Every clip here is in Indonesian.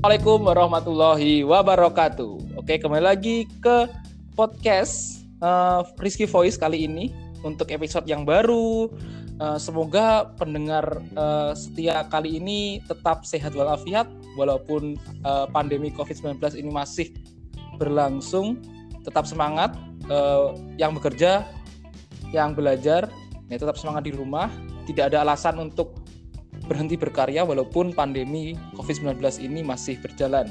Assalamualaikum warahmatullahi wabarakatuh. Oke, kembali lagi ke podcast uh, Rizky Voice kali ini untuk episode yang baru. Uh, semoga pendengar uh, setia kali ini tetap sehat walafiat walaupun uh, pandemi COVID-19 ini masih berlangsung. Tetap semangat uh, yang bekerja, yang belajar, ya tetap semangat di rumah. Tidak ada alasan untuk berhenti berkarya walaupun pandemi COVID-19 ini masih berjalan.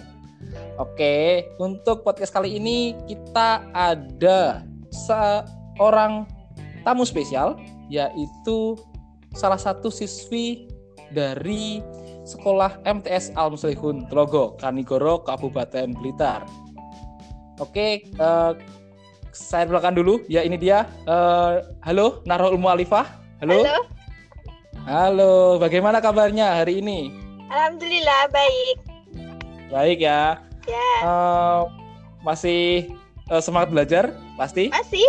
Oke, untuk podcast kali ini kita ada seorang tamu spesial yaitu salah satu siswi dari Sekolah MTS Al Muslihun Telogo, Kanigoro, Kabupaten Blitar. Oke, uh, saya belakang dulu. Ya, ini dia. Uh, halo, Narul Mualifah. Halo. Halo. Halo, bagaimana kabarnya hari ini? Alhamdulillah baik. Baik ya. Ya. Uh, masih uh, semangat belajar, pasti? Masih.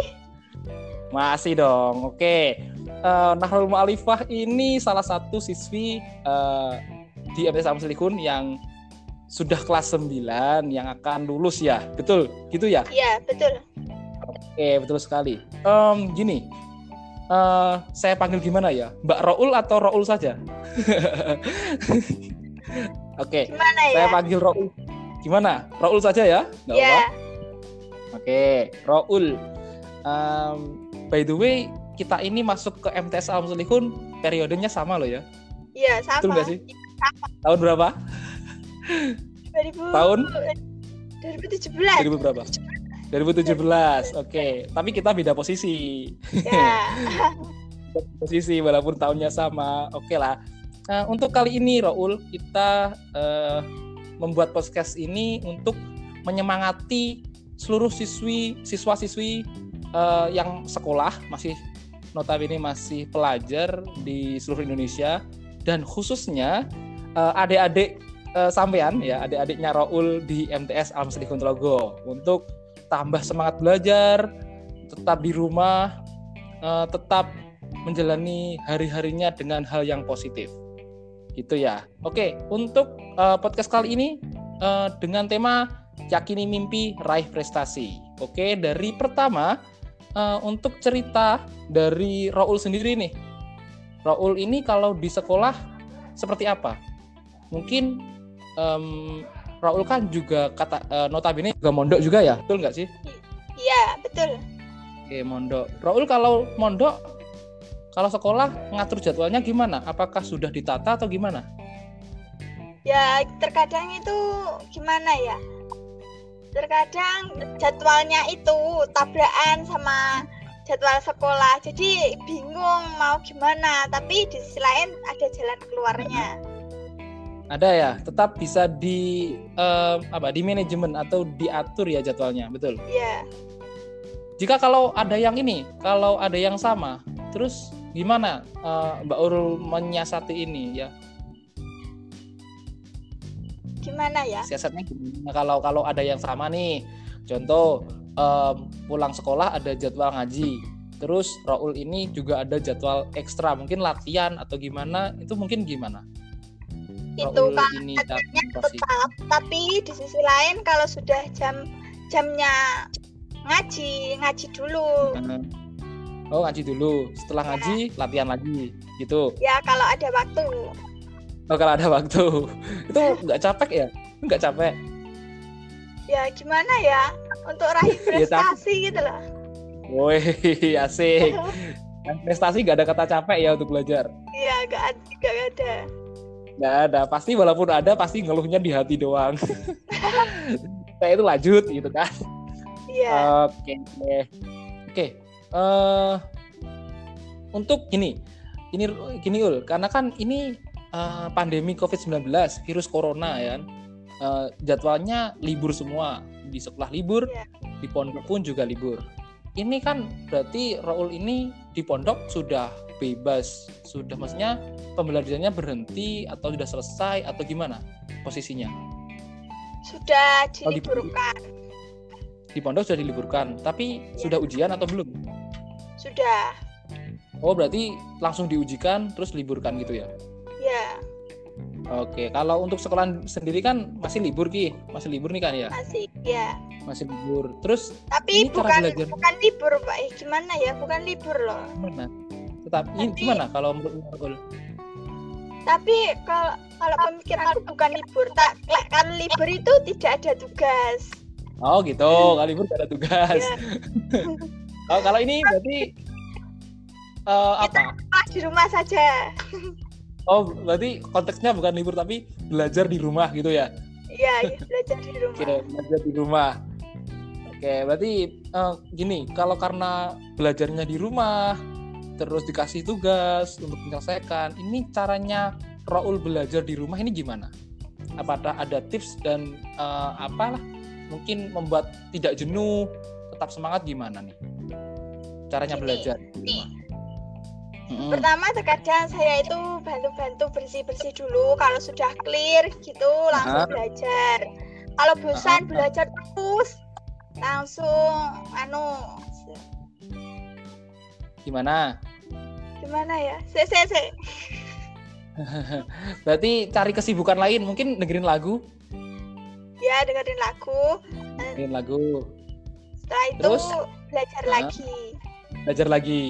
Masih dong. Oke. Uh, Nahrul Mu'alifah ini salah satu siswi uh, di MTS Amselikun yang sudah kelas 9 yang akan lulus ya. Betul? Gitu ya? Iya, betul. Oke, betul sekali. Um, gini, uh, saya panggil gimana ya? Mbak Roul atau Roul saja? Oke. Okay. Gimana ya? Saya panggil Roul. Gimana? Roul saja ya? Iya. Yeah. Oke, okay. Roul. Um, by the way, kita ini masuk ke MTS Al Muslihun periodenya sama loh ya? Iya, sama. Betul nggak sih? Sama. Tahun berapa? 2000 Tahun 2017. 2000 berapa? 2017. Oke, okay. tapi kita beda posisi. Ya. posisi walaupun tahunnya sama. Oke okay lah. Nah, untuk kali ini Raul kita uh, membuat podcast ini untuk menyemangati seluruh siswi siswa-siswi uh, yang sekolah masih notabene masih pelajar di seluruh Indonesia dan khususnya uh, adik-adik uh, sampean ya adik-adiknya Raul di MTS Al Muslihin Telogo untuk tambah semangat belajar, tetap di rumah, uh, tetap menjalani hari-harinya dengan hal yang positif. Gitu ya. Oke, untuk uh, podcast kali ini uh, dengan tema yakini mimpi, raih prestasi. Oke, dari pertama uh, untuk cerita dari Raul sendiri nih. Raul ini kalau di sekolah seperti apa? Mungkin um, Raul kan juga kata uh, notabene juga mondok juga ya, betul nggak sih? Iya, betul. Oke, mondok. Raul kalau mondok kalau sekolah ngatur jadwalnya gimana? Apakah sudah ditata atau gimana? Ya, terkadang itu gimana ya? Terkadang jadwalnya itu tabrakan sama jadwal sekolah. Jadi bingung mau gimana, tapi di sisi lain ada jalan keluarnya. Ada ya, tetap bisa di apa? Di manajemen atau diatur ya jadwalnya, betul? Iya. Jika kalau ada yang ini, kalau ada yang sama, terus gimana uh, Mbak Urul menyiasati ini ya? Gimana ya? Siasatnya gimana? Kalau kalau ada yang sama nih, contoh um, pulang sekolah ada jadwal ngaji, terus Raul ini juga ada jadwal ekstra, mungkin latihan atau gimana? Itu mungkin gimana? Itu kan ini tetap, tapi di sisi lain kalau sudah jam jamnya ngaji ngaji dulu. Oh ngaji dulu. Setelah ya. ngaji latihan lagi gitu. Ya kalau ada waktu. Oh kalau ada waktu. Itu nggak capek ya? Nggak capek? Ya gimana ya? Untuk raih ya, prestasi ya, gitu loh. Woi asik. Prestasi nggak ada kata capek ya untuk belajar? Iya nggak ada nggak ada. Pasti walaupun ada pasti ngeluhnya di hati doang. Kayak itu lanjut gitu kan. Iya. Oke. Oke uh, untuk gini ini gini ul. Karena kan ini uh, pandemi covid-19 virus corona ya uh, jadwalnya libur semua. Di sekolah libur yeah. di pondok pun juga libur. Ini kan berarti Raul ini di pondok sudah bebas sudah maksudnya pembelajarannya berhenti atau sudah selesai atau gimana posisinya sudah diliburkan di, pondok sudah diliburkan tapi ya. sudah ujian atau belum sudah oh berarti langsung diujikan terus liburkan gitu ya ya Oke, kalau untuk sekolah sendiri kan masih libur ki, masih libur nih kan ya? Masih, ya. Masih libur. Terus Tapi bukan belajar. bukan libur, Pak. Eh, gimana ya? Bukan libur loh. gimana? Tetap ini Tapi- gimana kalau menurut Raul? Tapi kalau kalau pemikiranku bukan libur. Tak kan libur itu tidak ada tugas. Oh gitu, kalau libur gak ada tugas. Iya. oh, kalau ini berarti eh, apa? Di rumah saja. Oh, berarti konteksnya bukan libur tapi belajar di rumah gitu ya? Iya, belajar di rumah. Oke, belajar di rumah. Oke, berarti eh, gini, kalau karena belajarnya di rumah, terus dikasih tugas untuk menyelesaikan, ini caranya Raul belajar di rumah ini gimana? Apakah ada tips dan eh, apalah mungkin membuat tidak jenuh, tetap semangat gimana nih? Caranya Gini, belajar di rumah. Mm-mm. Pertama terkadang saya itu bantu-bantu bersih-bersih dulu. Kalau sudah clear gitu langsung Aha. belajar. Kalau bosan belajar terus langsung anu Gimana? Gimana ya? Se se se. Berarti cari kesibukan lain, mungkin dengerin lagu, Ya dengerin lagu. dengerin lagu, Setelah itu Terus? belajar Aha. lagi. belajar lagi.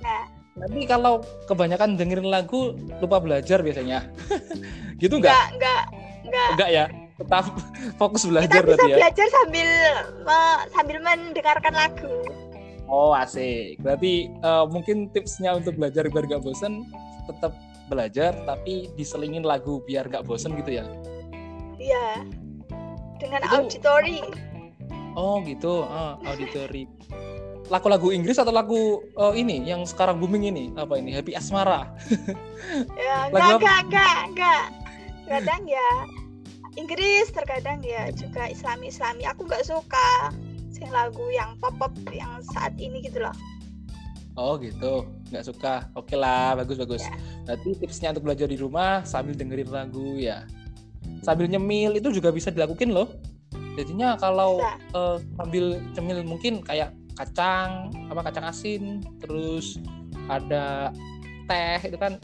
Nah, Tapi kalau kebanyakan dengerin lagu lupa belajar biasanya. gitu enggak? enggak enggak enggak. Enggak ya. Tetap fokus Kita belajar bisa berarti ya. belajar sambil sambil mendengarkan lagu. Oh, asik. Berarti eh, mungkin tipsnya untuk belajar biar gak bosen tetap belajar tapi diselingin lagu biar gak bosen gitu ya. Iya. Dengan Itu- auditory. Oh, gitu. Ah, auditory. Lagu-lagu Inggris atau lagu eh, ini yang sekarang booming ini? Apa ini? Happy Asmara. Ya, enggak, enggak, enggak, enggak. Kadang ya Inggris, terkadang ya juga Islami-Islami. Aku nggak suka sing lagu yang pop-pop yang saat ini gitu loh. Oh gitu, nggak suka. Oke lah, bagus bagus. Ya. Berarti tipsnya untuk belajar di rumah sambil dengerin lagu ya. Sambil nyemil itu juga bisa dilakukan loh. Jadinya kalau eh, sambil cemil mungkin kayak kacang, apa kacang asin, terus ada teh itu kan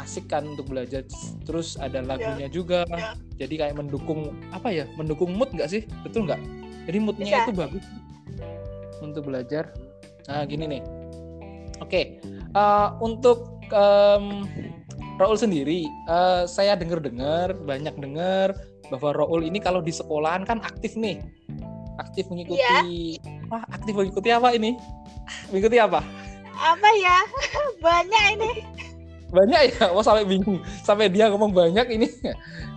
asik kan untuk belajar. Terus ada lagunya juga. Ya. Jadi kayak mendukung apa ya? Mendukung mood nggak sih? Betul nggak? Jadi moodnya Bisa. itu bagus untuk belajar. Nah gini nih. Oke, eh, untuk em, Raul sendiri, eh, saya dengar-dengar banyak dengar bahwa Raul ini kalau di sekolahan kan aktif nih, aktif mengikuti, wah aktif mengikuti apa ini? Mengikuti apa? Apa ya? Banyak ini. Banyak ya, oh sampai bingung, sampai dia ngomong banyak ini.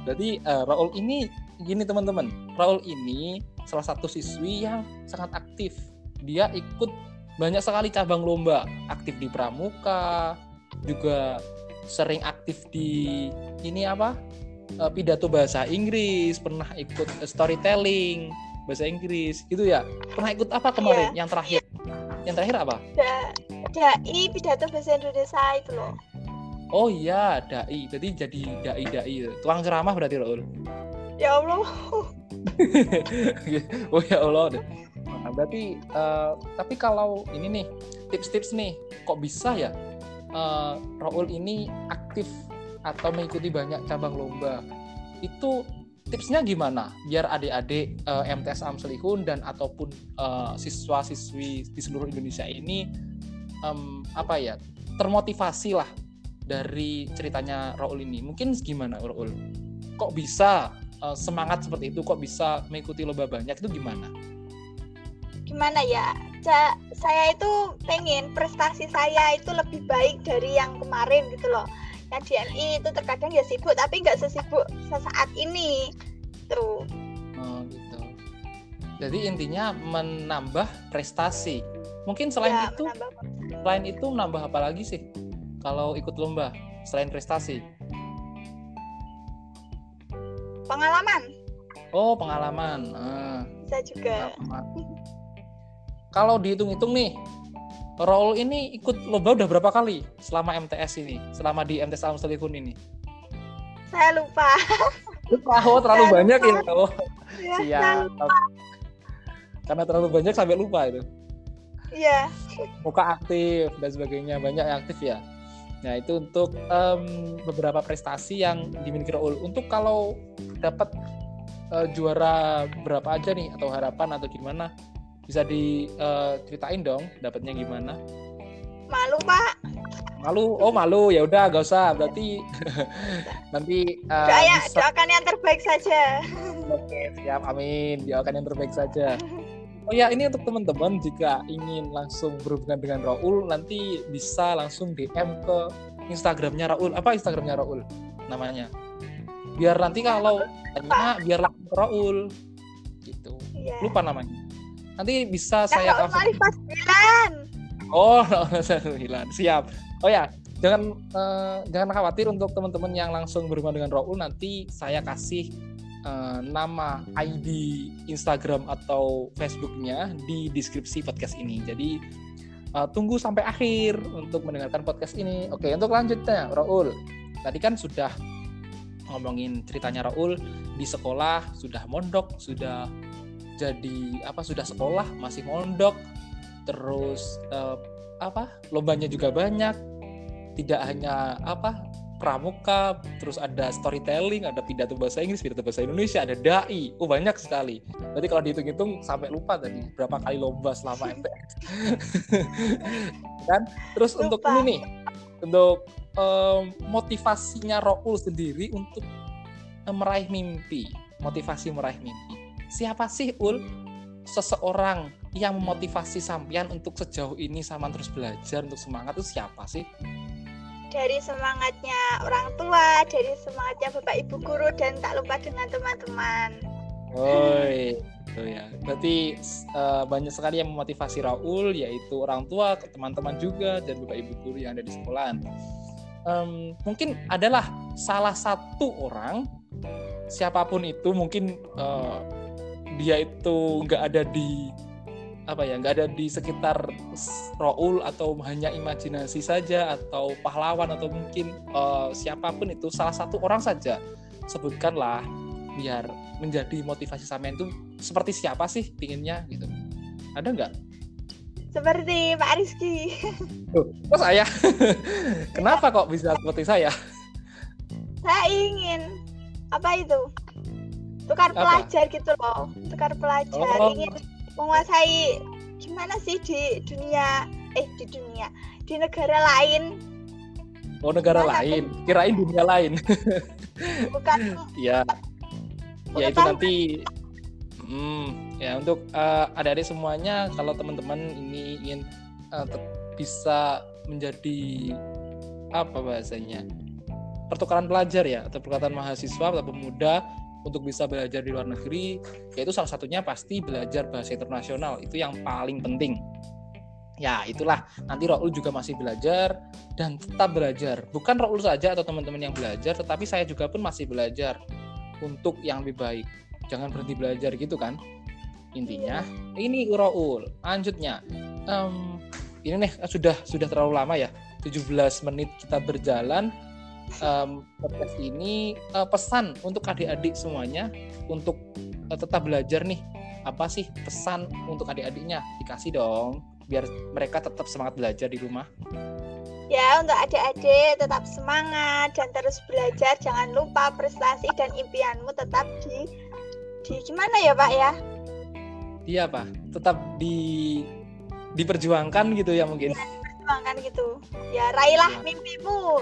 Berarti eh, Raul ini gini teman-teman, Raul ini salah satu siswi yang sangat aktif. Dia ikut banyak sekali cabang lomba, aktif di pramuka, juga sering aktif di ini apa? eh, pidato bahasa Inggris, pernah ikut storytelling bahasa Inggris, gitu ya. Pernah ikut apa kemarin? Iya. Yang terakhir? Yang terakhir apa? Da- Dai pidato bahasa Indonesia itu loh. Oh iya, dai. Berarti jadi dai-dai. Tukang ceramah berarti Raul. Ya Allah. oh ya Allah. deh. Nah, berarti eh, tapi kalau ini nih tips-tips nih, kok bisa ya eh, Raul ini aktif atau mengikuti banyak cabang lomba? Itu tipsnya gimana? Biar adik-adik eh, MTS Amselihun dan ataupun eh, siswa-siswi di seluruh Indonesia ini em, apa ya termotivasi lah dari ceritanya Raul ini. Mungkin gimana Raul? Kok bisa eh, semangat seperti itu? Kok bisa mengikuti lomba banyak itu gimana? Gimana ya? Ca- saya itu pengen prestasi saya itu lebih baik dari yang kemarin gitu loh. Yang DMI itu terkadang ya sibuk tapi nggak sesibuk sesaat ini. Tuh. Oh gitu. Jadi intinya menambah prestasi. Mungkin selain ya, itu, menambah selain itu nambah apa lagi sih? Kalau ikut lomba selain prestasi? Pengalaman Oh pengalaman. Ah, bisa juga. pengalaman. Kalau dihitung-hitung nih, Raul ini ikut lomba udah berapa kali selama MTS ini? Selama di MTS Alam Selihun ini? Saya lupa. Lupa, oh terlalu Saya banyak lupa. ya. Oh, Ya, saya siap. Karena terlalu banyak sampai lupa itu. Iya. muka aktif dan sebagainya banyak yang aktif ya Nah itu untuk um, beberapa prestasi yang dimiliki Raul. Untuk kalau dapat uh, juara berapa aja nih atau harapan atau gimana? Bisa diceritain uh, dong dapatnya gimana? Malu pak. Malu? Oh malu ya udah gak usah. Berarti nanti uh, Doa, bisa... doakan yang terbaik saja. Oke siap amin. Doakan yang terbaik saja. Oh ya, ini untuk teman-teman jika ingin langsung berhubungan dengan Raul, nanti bisa langsung DM ke Instagramnya Raul. Apa Instagramnya Raul? Namanya. Biar nanti kalau tanya, biar langsung ke Raul. Gitu. Yeah. Lupa namanya. Nanti bisa ya, saya kasih. Oh, sembilan. Siap. Oh ya, jangan uh, jangan khawatir untuk teman-teman yang langsung berhubungan dengan Raul nanti saya kasih uh, nama ID Instagram atau Facebooknya di deskripsi podcast ini. Jadi uh, tunggu sampai akhir untuk mendengarkan podcast ini. Oke, untuk lanjutnya, Raul. Tadi kan sudah ngomongin ceritanya Raul di sekolah, sudah mondok, sudah jadi apa? Sudah sekolah, masih mondok, terus uh, apa? Lombanya juga banyak. Tidak hanya apa? Pramuka, terus ada storytelling, ada pidato bahasa Inggris, pidato bahasa Indonesia, ada dai. Oh, banyak sekali. Berarti kalau dihitung-hitung sampai lupa tadi berapa kali lomba selama MTS. Dan terus lupa. untuk ini nih, untuk um, motivasinya Roul sendiri untuk meraih mimpi, motivasi meraih mimpi. Siapa sih Ul seseorang yang memotivasi sampean untuk sejauh ini sama terus belajar untuk semangat itu siapa sih? Dari semangatnya orang tua, dari semangatnya bapak ibu guru dan tak lupa dengan teman-teman. Oi, itu ya. Berarti uh, banyak sekali yang memotivasi Raul, yaitu orang tua, teman-teman juga, dan bapak ibu guru yang ada di sekolahan. Um, mungkin adalah salah satu orang, siapa pun itu, mungkin uh, dia itu nggak ada di apa ya nggak ada di sekitar Raul atau hanya imajinasi saja atau pahlawan atau mungkin uh, siapa pun itu salah satu orang saja. Sebutkanlah biar menjadi motivasi sampean itu seperti siapa sih pinginnya gitu. Ada nggak? Seperti Pak Rizky. Oh, kok saya? Kenapa kok bisa seperti saya? Saya ingin apa itu? Tukar apa? pelajar gitu loh. Tukar pelajar oh. ingin menguasai gimana sih di dunia eh di dunia di negara lain? Oh negara gimana lain? tuh? kirain dunia lain. Bukan. Ya ya itu nanti hmm, ya untuk uh, adik-adik semuanya kalau teman-teman ini ingin uh, bisa menjadi apa bahasanya pertukaran pelajar ya atau pertukaran mahasiswa atau pemuda untuk bisa belajar di luar negeri yaitu salah satunya pasti belajar bahasa internasional. Itu yang paling penting. Ya itulah. Nanti Raul juga masih belajar dan tetap belajar. Bukan Raul saja atau teman-teman yang belajar tetapi saya juga pun masih belajar untuk yang lebih baik. Jangan berhenti belajar gitu kan? Intinya ini Raul. Lanjutnya. Um, ini nih sudah sudah terlalu lama ya. 17 menit kita berjalan um, podcast ini uh, pesan untuk adik-adik semuanya untuk uh, tetap belajar nih. Apa sih pesan untuk adik-adiknya? Dikasih dong biar mereka tetap semangat belajar di rumah. Ya untuk adik-adik tetap semangat dan terus belajar. Jangan lupa prestasi dan impianmu tetap di di gimana ya pak ya? Iya pak. Tetap di diperjuangkan gitu ya mungkin. Ya, diperjuangkan gitu. Ya raihlah mimpimu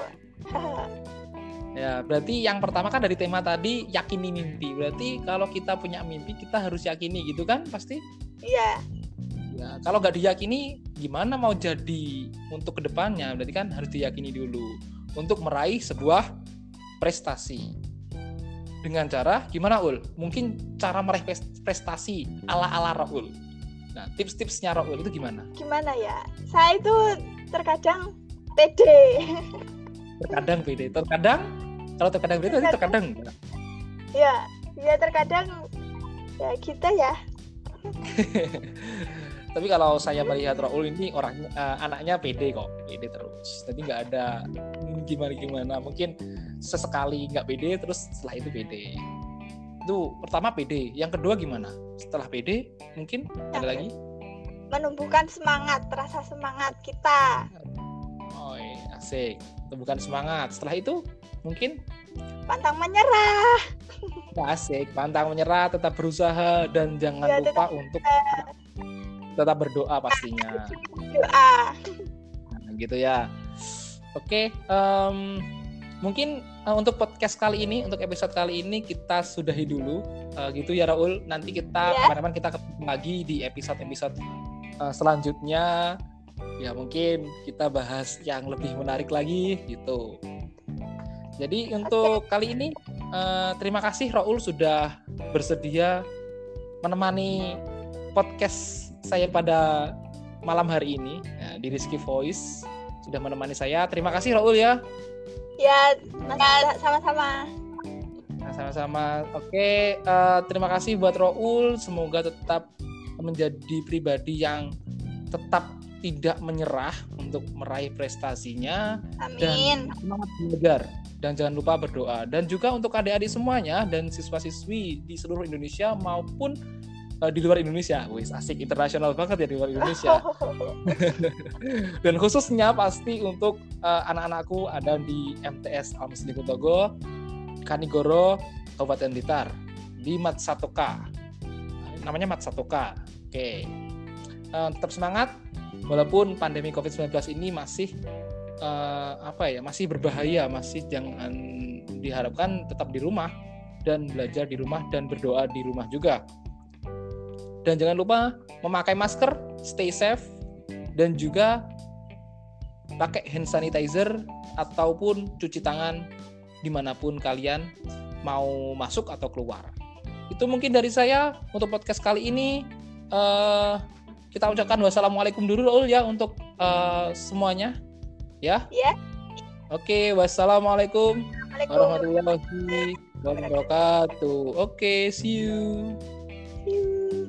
ya, berarti yang pertama kan dari tema tadi yakini mimpi. Berarti kalau kita punya mimpi kita harus yakini gitu kan pasti? Iya. Ya, kalau nggak diyakini gimana mau jadi untuk ke depannya? Berarti kan harus diyakini dulu untuk meraih sebuah prestasi. Dengan cara gimana ul? Mungkin cara meraih prestasi ala-ala Raul. Nah, tips-tipsnya Raul itu gimana? Gimana ya? Saya itu terkadang pede. terkadang pede terkadang kalau terkadang pede itu terkadang. Ya ya terkadang ya kita ya. Tapi kalau saya melihat Raul ini orang uh, anaknya pede kok pede terus. Jadi nggak ada gimana gimana mungkin sesekali nggak pede terus setelah itu pede. Itu pertama pede. Yang kedua gimana? Setelah pede mungkin ada lagi? Menumbuhkan semangat rasa semangat kita asik tumbuhkan semangat setelah itu mungkin pantang menyerah asik pantang menyerah tetap berusaha dan jangan Ya, lupa tetap untuk tetap berdoa pastinya doa Nah, gitu ya. Oke, em, mungkin eh, untuk podcast kali ini, untuk episode kali ini kita sudahi dulu, Eh, gitu ya Raul. Nanti kita Ya. kapan-kapan kita ketemu lagi di episode-episode eh, selanjutnya. Ya mungkin kita bahas yang lebih menarik lagi, gitu. Jadi untuk kali ini eh, terima kasih Raul sudah bersedia menemani podcast saya pada malam hari ini ya, di Rizky Voice sudah menemani saya. Terima kasih Raul ya. ya mas- sama-sama Nah, sama-sama. Oke, eh, terima kasih buat Raul. Semoga tetap menjadi pribadi yang tetap tidak menyerah untuk meraih prestasinya amin semangat belajar dan jangan lupa berdoa dan juga untuk adik-adik semuanya dan siswa-siswi di seluruh Indonesia maupun eh, di luar Indonesia. Wis asik internasional banget ya di luar Indonesia. dan khususnya pasti untuk eh, anak-anakku ada di MTS Al Muslim Togo, Kanigoro, Kabupaten Blitar di Mat 1K. Namanya Mat 1K. Oke. Eh, tetap semangat walaupun pandemi Covid-19 ini masih eh, apa ya, masih berbahaya, masih jangan diharapkan tetap di rumah dan belajar di rumah dan berdoa di rumah juga. Dan jangan lupa memakai masker, stay safe, dan juga pakai hand sanitizer ataupun cuci tangan di mana pun kalian mau masuk atau keluar. Itu mungkin dari saya untuk podcast kali ini. eh kita ucapkan wassalamualaikum dulu Raul ya untuk uh, semuanya. Ya. ya Oke, wassalamualaikum warahmatullahi wabarakatuh. Oke, okay, see you. See you.